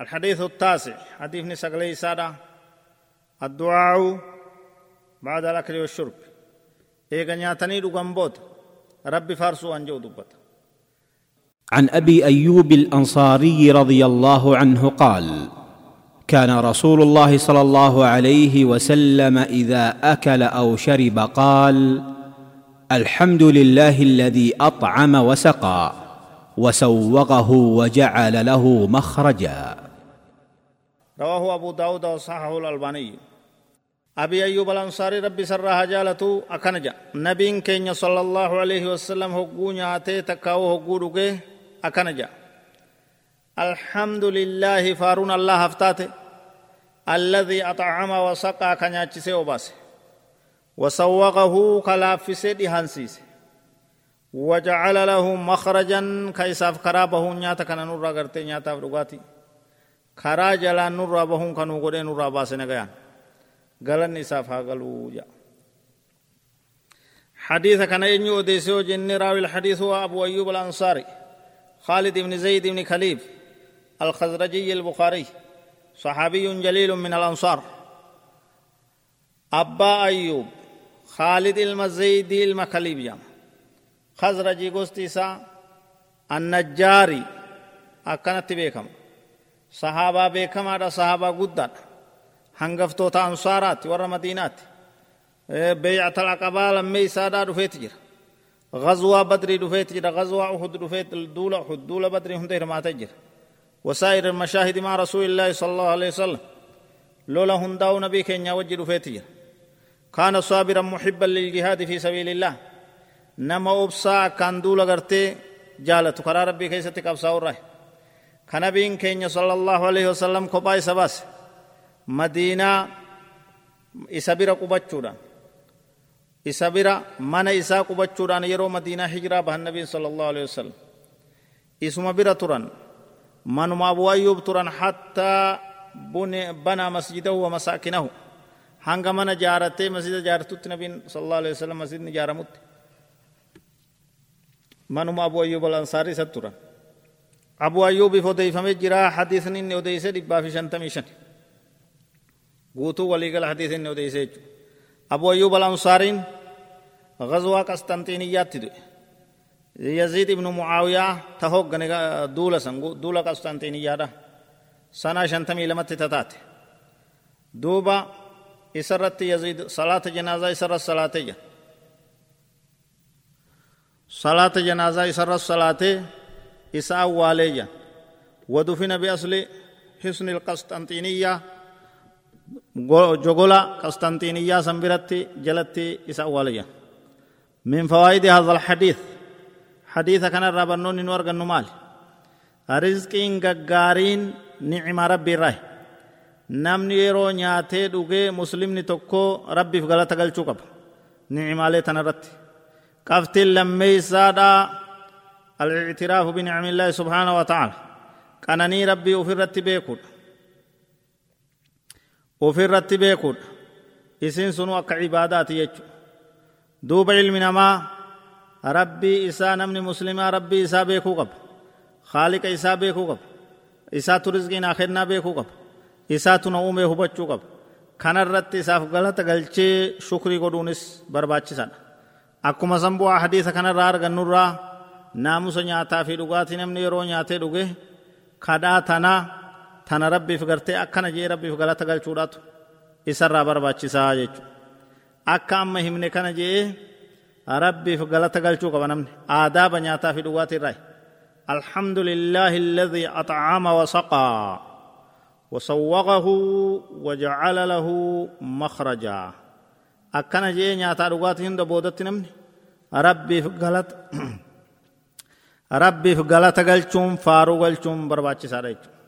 الحديث التاسع حديث نسقلي سادة الدعاء بعد الأكل والشرب. إيغا نياتني بوت ربي فارسو أنجو دبت عن أبي أيوب الأنصاري رضي الله عنه قال كان رسول الله صلى الله عليه وسلم إذا أكل أو شرب قال الحمد لله الذي أطعم وسقى وسوغه وجعل له مخرجا. رواه أبو داود وصححه الألباني. أبي أيوب الأنصاري ربي سرها جالته أكنجا نبي كين صلى الله عليه وسلم هقو نياتي تكاو هقو أكنجا الحمد لله فارون الله هفتاته. الذي أطعم وسقى كنياتشسي وباسي وسوقه كلافسي دهانسيسي وجعل له مخرجا كيساف كرابه نياتا نورا غرتي نياتا فرغاتي كرا جلا نورا بهون كانوا غدي نورا باسه نغيان غلن إساف هاغلو جا حديث كان ينيو ديسو جن راوي الحديث هو أبو أيوب الأنصاري خالد بن زيد بن خليف الخزرجي البخاري صحابي جليل من الأنصار أبا أيوب خالد المزيدي المخليب جام خزرجي قستيسا النجاري أكنت بيكم بيكم هذا صحابة قدر هنگفتوتا أنصارات ور مدينات بيعة العقبة لما سادا دفيت جرا غزوة بدر دفيت جرا غزوة أحد دفيت دولة أحد دولة بدر هندير ما تجر وسائر المشاهد مع رسول الله صلى الله عليه وسلم لولا هنداو نبي كين يوجد دفيت جرا كان صابرا محبا للجهاد في سبيل الله nama obsaa akkaan duula gartee jaalatu karaa rabbii keessatti qabsaa'u irraa kanabiin keenya sallallahu alaihi wasallam kophaa isa baase madiinaa isa bira qubachuudhaan isa bira mana isaa qubachuudhaan yeroo madiinaa hijiraa bahan nabiin sallallahu alaihi wasallam isuma bira turan manuma abu ayyuub turan hattaa banaa masjidahu wa masaakinahu hanga mana jaaratee masjida jaaratutti nabiin sallallahu alaihi wasallam masjidni jaaramutti manuma abu ayyub al-ansaari isa turan ayyuubiif odeeyfamee jira hadiisni inni odeeyse dhibbaa fi shantamii shan guutuu waliigala hadiis inni odeeyse jechu abu ayyub al-ansaariin غزوة قسطنطينيات تدو يزيد ابن معاوية تهوغ دولة سنغو دولة قسطنطينية سنة شنتمي لمت تتات دوبا إسرت يزيد صلاة جنازة إسرت صلاة جنازة صلاة جنازة isa awwaaleeyya wadufina biasli hisni lqastanxiiniyyaa jogola qastanxiiniyyaa san biratti jalatti isa awwaaleeyya min fawaayidi hadha alxadiid xadiisa kanarraa barnoonni nu argannu maali rizqiin gaggaariin nicima rabbi irraa. Namni yeroo nyaatee dhugee muslimni tokko rabbiif galata galchuu qaba. Nicimaalee tanarratti qabtiin lammeeysaadhaa الاعتراف بنعم الله سبحانه وتعالى. كانني ربي أفرت بيكود. أفرت بيكود. سنو أكا عبادات يجو. دوب علم نما ربي إسا نمني مسلمة ربي إسا بيكو قب. خالق إسا بيكو قب. إسا ترزقين آخرنا بيكو قب. إسا تنعومي هبچو قب. كان الرت إساف غلط غلچه شكري قدونس برباچي سانا. akkuma san bu'aa hadiisa kanarraa argannurraa naamusa nyaataa fi dhugaatii namni yeroo nyaatee dhuge kadhaa tana tana rabbiif gartee akkana jee rabbiif galata galchuudhaatu isarraa barbaachisaa jechuudha akka amma himne kana jee rabbiif galata galchuu qaba namni aadaaba nyaataa fi dhugaatii irraa الحمد لله الذي أطعم وسقى وسوغه وجعل له مخرجا jee nyaataa dhugaatii hunda boodatti namni rabbiif galata rabbiif galata galchuun faaruu galchuun barbaachisaadha jechuudha